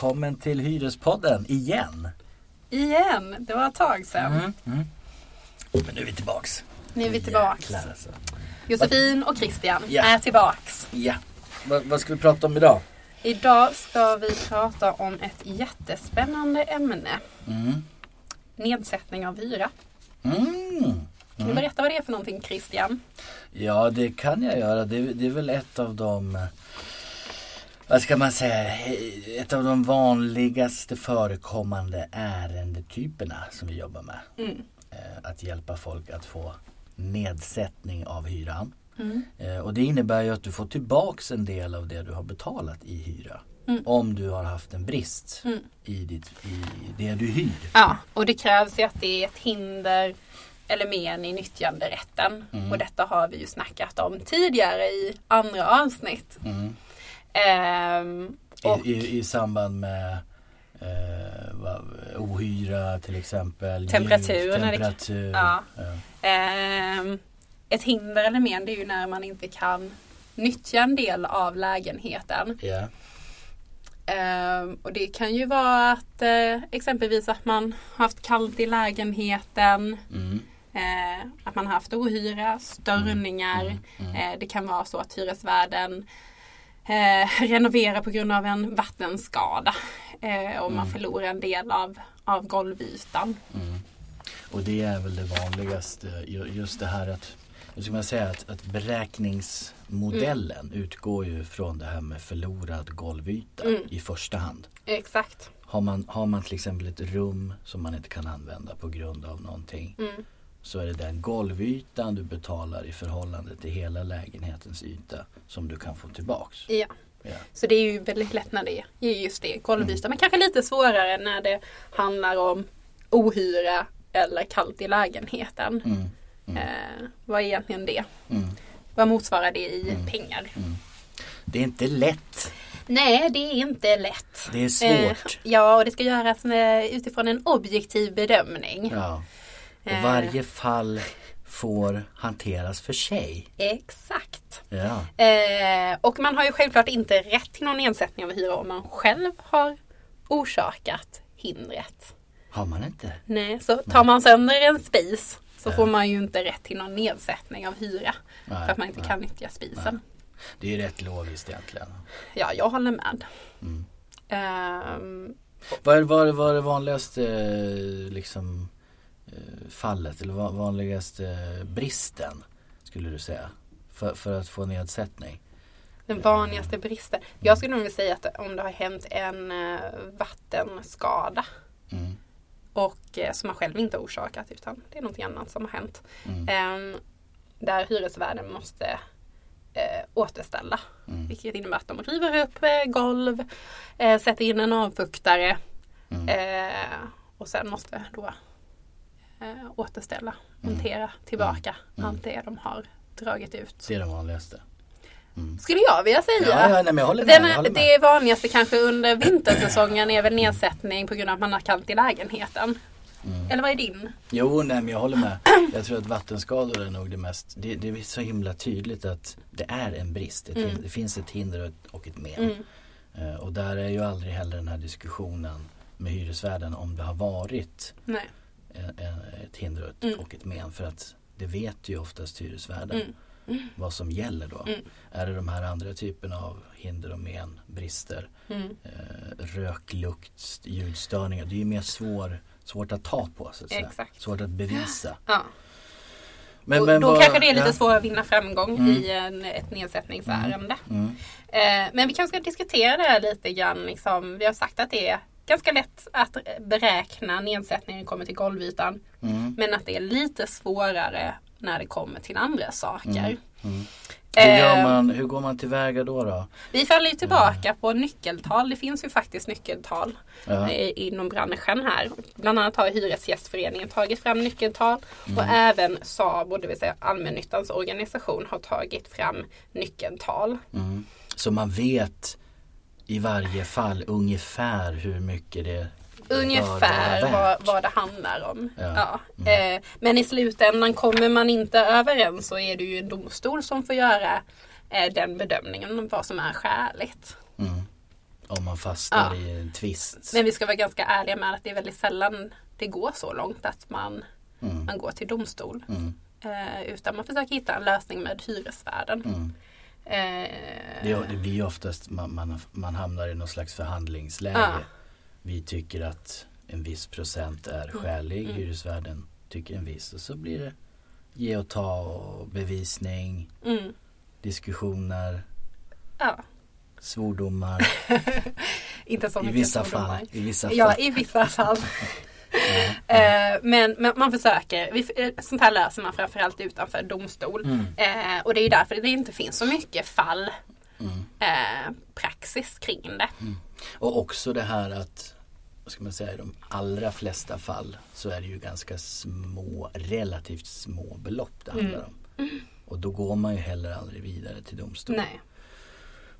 välkommen till Hyrespodden igen. Igen, det var ett tag sedan. Mm, mm. Men nu är vi tillbaks. Nu är vi tillbaks. Jäklar, alltså. Josefin och Christian Ja. är tillbaks. Ja, vad, vad ska vi prata om idag? Idag ska vi prata om ett jättespännande ämne. Mm. Nedsättning av hyra. Mm. Kan du berätta vad det är för någonting Christian? Ja, det kan jag göra. Det, det är väl ett av de vad ska man säga, ett av de vanligaste förekommande ärendetyperna som vi jobbar med. Mm. Eh, Att hjälpa folk att få nedsättning av hyran. Mm. Eh, Och det innebär ju att du får tillbaks en del av det du har betalat i hyra. Mm. Om du har haft en brist Mm. i, ditt, i det du hyr. Ja, och det krävs ju att det är ett hinder eller men i nyttjanderätten. Mm. Och detta har vi ju snackat om tidigare i andra avsnitt. Mm. Ehm, och, I, i, I samband med eh, ohyra till exempel. Temperatur, det- temperatur. ja. ja. Ehm, ett hinder eller men det är ju när man inte kan nyttja en del av lägenheten. Ja. Ehm, och det kan ju vara att eh, exempelvis att man haft kallt i lägenheten. Mm. Eh, att man har haft ohyra, störningar. Mm, mm. Eh, det kan vara så att hyresvärden eh, renoverar på grund av en vattenskada. Eh, och man Mm. förlorar en del av, av golvytan. Mm. Och det är väl det vanligaste, ju- just det här att, hur ska man säga, att, att beräkningsmodellen Mm. utgår ju från det här med förlorad golvyta Mm. i första hand. Exakt. Har man, har man till exempel ett rum som man inte kan använda på grund av någonting Mm. Så är det den golvytan du betalar i förhållande till hela lägenhetens yta som du kan få tillbaks. Ja. Ja. Så det är ju väldigt lätt när det är just det, golvyta. Men kanske lite svårare när det handlar om ohyra eller kallt i lägenheten. Mm. Mm. Eh, vad är egentligen det? Mm. Vad motsvarar det i Mm. pengar? Det är inte lätt. Nej, det är inte lätt. Det är svårt. Eh, ja, och det ska göras med, utifrån en objektiv bedömning. Ja. Och Eh. varje fall får hanteras för sig. Exakt. Ja. Eh, och man har ju självklart inte rätt till någon nedsättning av hyra om man själv har orsakat hindret. Har man inte? Nej, så tar man sönder en spis så Ja. får man ju inte rätt till någon nedsättning av hyra. Nej, för att man inte nej. kan nyttja spisen. Det är ju rätt logiskt egentligen. Ja, jag håller med. Mm. Ehm, Vad är, vad är, vad är det vanligaste eh, liksom, eh, fallet eller va- vanligaste bristen skulle du säga? För, för att få nedsättning? den vanligaste bristen. Jag skulle nog säga att om det har hänt en eh, vattenskada Mm. och eh, som man själv inte orsakat utan det är någonting annat som har hänt. Mm. Ehm, där hyresvärden måste eh, återställa. Mm. Vilket innebär att de river upp eh, golv, eh, sätter in en avfuktare Mm. eh, och sen måste då eh, återställa, montera tillbaka Mm. allt det de har dragit ut. Det är det vanligaste. Mm. Skulle jag vilja säga. Ja, ja, nej, med. Den, det vanligaste kanske under vintersäsongen är väl nedsättning på grund av att man har kallt i lägenheten. Mm. Eller vad är din? Jo, nej men jag håller med. Jag tror att vattenskador är nog det mest, det, det är så himla tydligt att det är en brist. Ett Mm. det finns ett hinder och ett, och ett men. Mm. Eh, och där är ju aldrig heller den här diskussionen med hyresvärden om det har varit Nej. Ett hinder och ett, Mm. och ett men. För att det vet ju oftast hyresvärden Mm. vad som gäller då. Mm. Är det de här andra typerna av hinder och men, brister, Mm. eh, rök, lukt, ljudstörningar. Det är ju mer svår, svårt att ta på så att säga. Exakt. Svårt att bevisa. Ja. Men, men då vad- kanske det är lite ja. svårare att vinna framgång Mm. i en, ett nedsättningsärende. Mm. Eh, men vi kanske ska diskutera det här lite grann. Liksom. Vi har sagt att det är ganska lätt att beräkna nedsättningen kommer till golvytan. Mm. Men att det är lite svårare när det kommer till andra saker. Mm. Mm. Hur, Eh, man, hur går man tillväga då? då? Vi faller ju tillbaka på nyckeltal. Det finns ju faktiskt nyckeltal Ja. eh, inom branschen här. Bland annat har Hyresgästföreningen tagit fram nyckeltal Mm. och även SABO, det vill säga allmännyttans organisation, har tagit fram nyckeltal. Mm. Så man vet i varje fall ungefär hur mycket det Ungefär vad, det handlar om. Ja. Ja. Mm. Eh, men i slutändan kommer man inte överens så är det ju en domstol som får göra eh, den bedömningen om vad som är skäligt. Mm. om man fastnar Ja. i en tvist. Men vi ska vara ganska ärliga med att det är väldigt sällan det går så långt att man, Mm. man går till domstol. Mm. Eh, utan man försöker hitta en lösning med hyresvärden. Mm. Eh, Det, det blir ju oftast man, man, man hamnar i någon slags förhandlingsläge. Ja. Vi tycker att en viss procent är skälig, Mm. hyresvärden tycker en viss och så blir det ge och ta och bevisning, mm, diskussioner, ja. svordomar Inte så i mycket vissa svordomar. fall. I vissa fall. Ja, i vissa fall. Eh, men, men man försöker. Vi, eh, sånt här löser man framförallt utanför domstol. Mm. Eh, och det är ju därför det inte finns så mycket fall, Mm. eh, praxis kring det. Och också det här att, vad ska man säga, i de allra flesta fall så är det ju ganska små, relativt små belopp det handlar om. Och då går man ju heller aldrig vidare till domstol. Nej.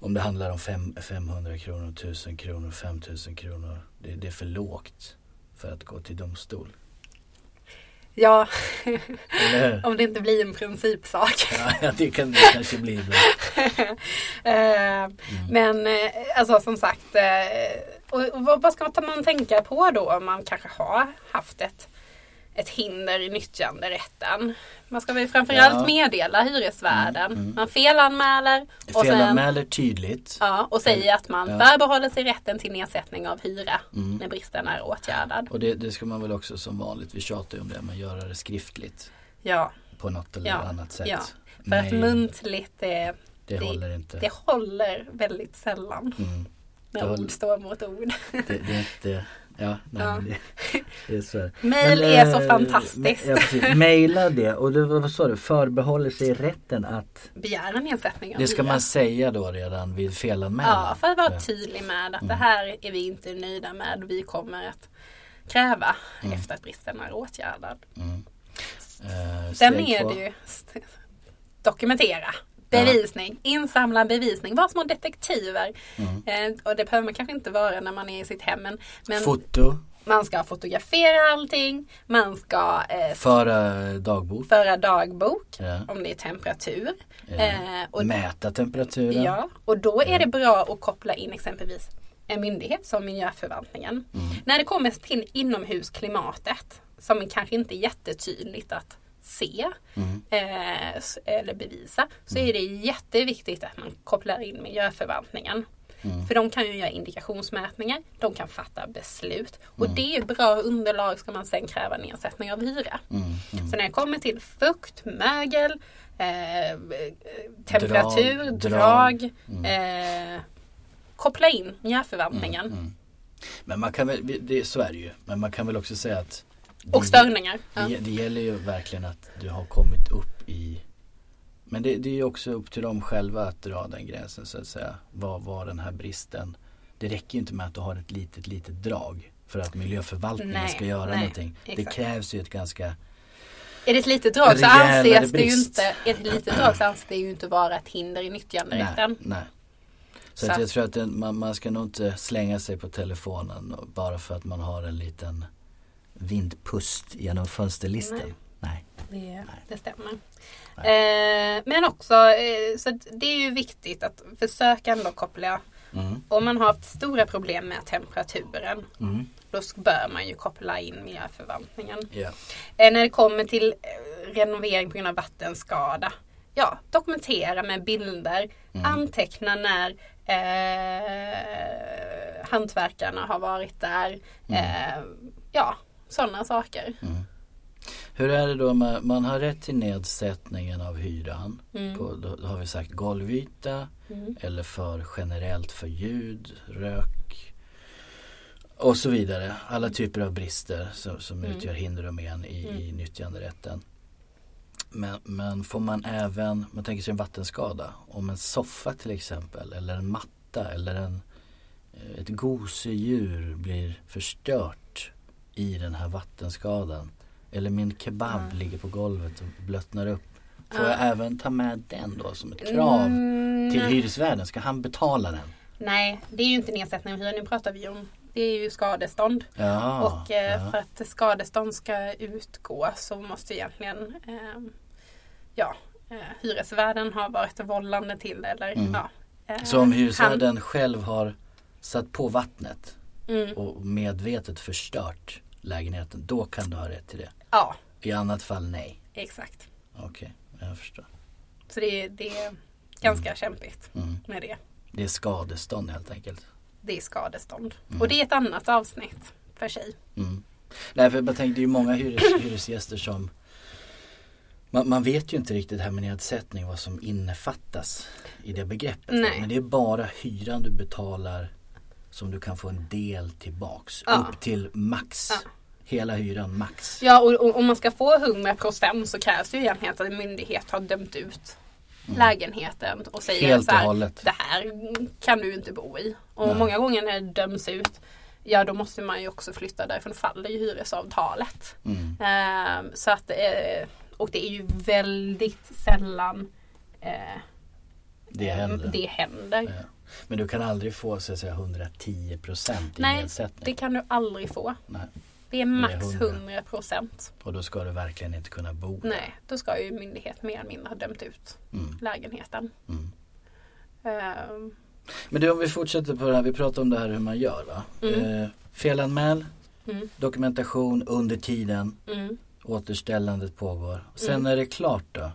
Om det handlar om fem, 500 kronor, 1000 kronor, 5000 kronor. Det, det är för lågt för att gå till domstol. Ja, om det inte blir en principsak. Ja, det kan det kanske bli ibland. Eh, Mm. Men eh, alltså som sagt, eh, och, vad ska man tänka på då om man kanske har haft ett, ett hinder i nyttjanderätten? Man ska väl framförallt Ja. meddela hyresvärden. Mm, mm. Man felanmäler och, sen, Felanmäler tydligt. ja, och säger att man Ja. förbehåller sig rätten till nedsättning av hyra Mm. när bristen är åtgärdad. Och det, det ska man väl också som vanligt, vi tjatar ju om det, men göra det skriftligt Ja, på något eller Ja, annat sätt. ja. för att Mail, muntligt det, det, det- håller inte. det håller väldigt sällan Mm. när ord står mot ord. Det, det är inte, ja, nej, Ja. Det, det är så. Mail Men, är så eh, fantastiskt. Ja, precis. Maila det och det, vad sa du, förbehåller sig rätten att Begära nedsättning Det ska man säga då redan vid felanmälan. Ja, för att vara tydlig med att Mm. det här är vi inte nöjda med. Vi kommer att kräva Mm. efter att bristen är åtgärdad. Mm. Eh, Sen är två. det ju dokumentera. Bevisning, insamla bevisning, var små detektiver. Mm. Eh, och det behöver man kanske inte vara när man är i sitt hem. Men, men Foto, man ska fotografera allting. Man ska eh, föra dagbok, föra dagbok ja. om det är temperatur. Ja. Eh, och mäta temperaturen. Ja, och då är det bra att koppla in exempelvis en myndighet som miljöförvaltningen. Mm. När det kommer till inomhusklimatet som kanske inte är jättetydligt att se Mm. eh, eller bevisa så är det jätteviktigt att man kopplar in miljöförvaltningen. Mm. För de kan ju göra indikationsmätningar, de kan fatta beslut och Mm. det är bra underlag ska man sen kräva nedsättning av hyra. Mm. Mm. Så när det kommer till fukt, mögel, eh, temperatur, Drag, drag, drag. Mm. Eh, koppla in miljöförvaltningen Mm. Mm. Men man kan väl, det, så är det ju, men man kan väl också säga att och det- störningar. Ja. Det, det gäller ju verkligen att du har kommit upp i Men det, det är ju också upp till dem själva att dra den gränsen så att säga. Vad var den här bristen? Det räcker ju inte med att du har ett litet, litet drag för att miljöförvaltningen Nej, ska göra nej, någonting. Det exakt. krävs ju ett ganska Är det ett litet drag så anses det ju inte, är det litet drag så anses det ju inte vara ett hinder i Nej, nyttjanderätten. nej. Så, Så att att- jag tror att den, man, man ska nog inte slänga sig på telefonen bara för att man har en liten vindpust genom fönsterlisten. Nej. Nej. Det, det stämmer. Eh, men också, eh, så det är ju viktigt att försöka ändå koppla, Mm. om man har haft stora problem med temperaturen, Mm. då bör man ju koppla in miljöförvaltningen. Ja. Eh, när det kommer till eh, renovering på grund av vattenskada. Ja, dokumentera med bilder. Mm. Anteckna när eh, hantverkarna har varit där. Mm. Eh, ja, sådana saker. Mm. Hur är det då med, man har rätt till nedsättningen av hyran. Mm. På, då, då har vi sagt golvyta Mm. eller för generellt för ljud, rök och så vidare. Alla typer av brister som, som Mm. utgör hinder och men i, Mm. i nyttjanderätten. Men, men får man även, man tänker sig en vattenskada, om en soffa till exempel eller en matta eller en, eh, ett gosedjur blir förstört i den här vattenskadan. Eller min kebab Ja. ligger på golvet och blöttnar upp. Får Ja. jag även ta med den då som ett krav Mm, till hyresvärden? Ska han betala den? Nej, det är ju inte nedsättning av hyra. Nu pratar vi om det är ju skadestånd. Ja, och eh, ja. för att skadestånd ska utgå så måste egentligen eh, ja, eh, hyresvärden ha varit vållande till det. Eller, Mm. ja, eh, Så om han- hyresvärden själv har satt på vattnet Mm. och medvetet förstört lägenheten, då kan du ha rätt till det. Ja, I annat fall nej. exakt. Okej, jag förstår. Så det, är- det är ganska kämpigt Mm. med det. Det är skadestånd helt enkelt. Det är skadestånd. Mm. Och det är ett annat avsnitt för sig. Mm. Nej för jag bara tänkte det är ju många hyres, hyresgäster som man, man vet ju inte riktigt det här med nedsättning vad som innefattas i det begreppet. Nej. Men det är bara hyran du betalar som du kan få en del tillbaks. Ja. Upp till max. Ja. Hela hyran max. Ja, och, och om man ska få 100% så krävs det ju egentligen att en myndighet har dömt ut lägenheten och säger Mm. Helt så här, det här kan du inte bo i. Och Nej. många gånger när det döms ut, ja då måste man ju också flytta därifrån, faller ju hyresavtalet. Mm. Ehm, så att, eh, och det är ju väldigt sällan eh, Det händer. det händer. Ja. Men du kan aldrig få så att säga 110% i Nej, nedsättning. Det kan du aldrig få. Nej. Det är max Det är 100 procent. Och då ska du verkligen inte kunna bo där. Nej, då ska ju myndighet mer eller mindre ha dömt ut Mm. lägenheten. Mm. Ehm, Men du om vi fortsätter på det här, vi pratar om det här hur man gör va? Mm. Eh, felanmäl, mm, dokumentation under tiden, mm. återställandet pågår. Sen Mm. när det är klart då?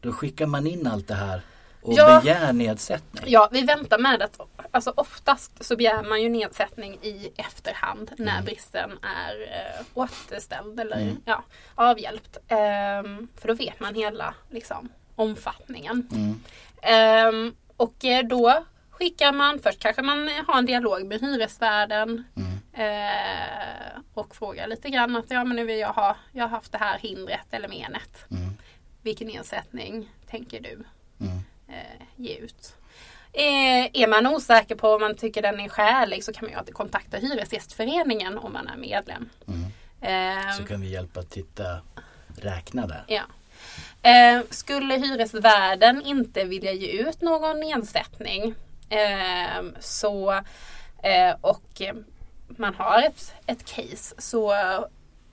Då skickar man in allt det här och Ja. begär nedsättning. Ja, vi väntar med att alltså oftast så begär man ju nedsättning i efterhand när Mm. bristen är eh, återställd eller Mm. ja, avhjälpt. Ehm, för då vet man hela liksom, omfattningen. Mm. Ehm, och eh, då skickar man, först kanske man har en dialog med hyresvärden Mm. eh, och frågar lite grann att ja men nu vill jag ha, jag har haft det här hindret eller menet. Mm. Vilken nedsättning tänker du Mm. Eh, ge ut? Eh, är man osäker på om man tycker den är skälig så kan man ju alltid kontakta Hyresgästföreningen om man är medlem. Mm. Ehm, Så kan vi hjälpa att titta, räkna där. Ja. Eh, skulle hyresvärden inte vilja ge ut någon nedsättning eh, så eh, och eh, man har ett, ett case så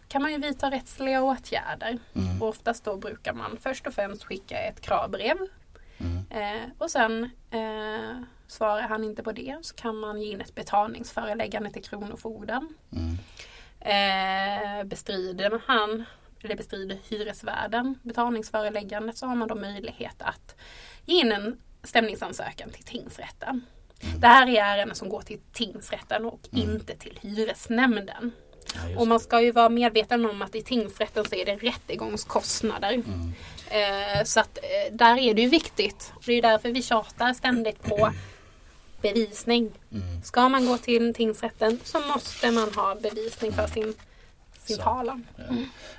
kan man ju vidta rättsliga åtgärder. Mm. Och oftast då brukar man först och främst skicka ett kravbrev Mm. eh, och sen eh, svarar han inte på det så kan man ge in ett betalningsföreläggande till Kronofogden. Mm. Eh, bestrider han eller bestrider hyresvärden betalningsföreläggandet så har man då möjlighet att ge in en stämningsansökan till tingsrätten. Det här är ärenden som går till tingsrätten och inte till hyresnämnden. Ja, Och man ska ju vara medveten om att i tingsrätten så är det rättegångskostnader. Mm. Eh, så att eh, där är det ju viktigt. Det är därför vi tjatar ständigt på bevisning. Mm. Ska man gå till tingsrätten så måste man ha bevisning för sin, sin talan. Ja.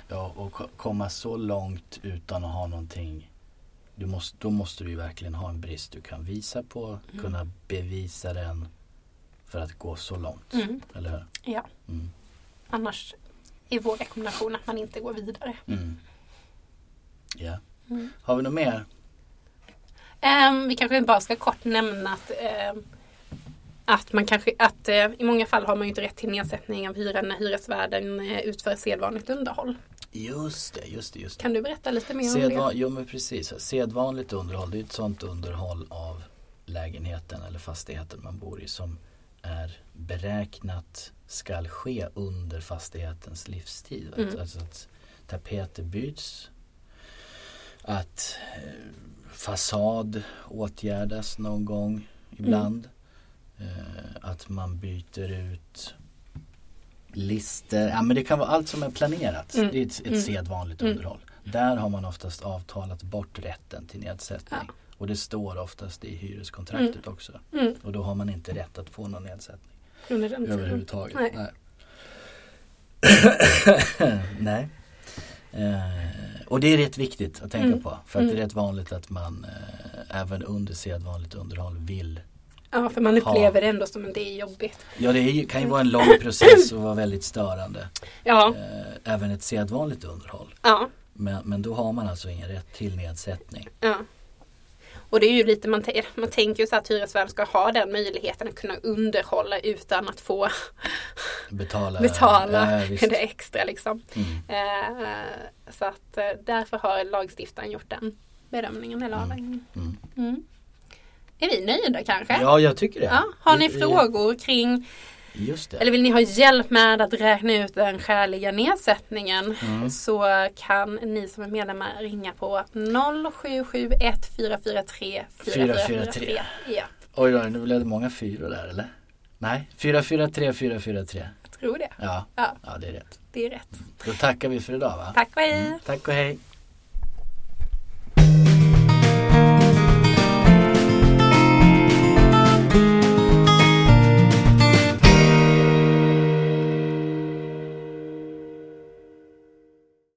ja, och ko- komma så långt utan att ha någonting. Du måste, då måste du ju verkligen ha en brist du kan visa på, Mm. kunna bevisa den för att gå så långt. Mm. Eller hur? Ja. Mm. Annars är vår rekommendation att man inte går vidare. Mm. Ja. Mm. Har vi något mer? Ehm, vi kanske bara ska kort nämna att, ehm, att man kanske, att eh, i många fall har man inte rätt till nedsättning av hyran när hyresvärden eh, utför sedvanligt underhåll. Just det, just det, just det. Kan du berätta lite mer om Sedvan, det? jo men precis. Sedvanligt underhåll, det är ett sånt underhåll av lägenheten eller fastigheten man bor i som är beräknat skall ske under fastighetens livstid. Att, Mm. Alltså att tapeter byts, att eh, fasad åtgärdas någon gång ibland. Eh, att man byter ut lister, ja men det kan vara allt som är planerat. Mm. Det är ett, ett Mm. sedvanligt Mm. underhåll. Där har man oftast avtalat bort rätten till nedsättning. Ja. Och det står oftast i hyreskontraktet också. Mm, Och då har man inte rätt att få någon nedsättning under den tiden. överhuvudtaget. Nej. Nej. Nej. Eh, och det är rätt viktigt att tänka Mm. på. För att det är Mm. rätt vanligt att man eh, även under sedvanligt underhåll vill. Ja, för man upplever det ändå som att det är jobbigt. Ja det är, kan ju vara en lång process och vara väldigt störande. Ja, Eh, även ett sedvanligt underhåll. ja, Men, men då har man alltså ingen rätt till nedsättning. ja. Och det är ju lite, man, man tänker ju så att hyresvärden ska ha den möjligheten att kunna underhålla utan att få Betala, betala Ja, det extra liksom. Mm, Eh, så att eh, därför har lagstiftaren gjort den bedömningen eller Mm. avvägningen. mm. Mm. är vi nöjda kanske? Ja, jag tycker det. Ja, har ni vi- frågor kring det. Eller vill ni ha hjälp med att räkna ut den skäliga nedsättningen Mm. så kan ni som är medlemmar ringa på 0771 443 443. Ja, Oj då, nu blev det många fyror där eller? Nej, 443 443. jag tror det. Ja, Ja, ja det är rätt. det är rätt. Då tackar vi för idag va? Tack och hej! Mm, tack och hej.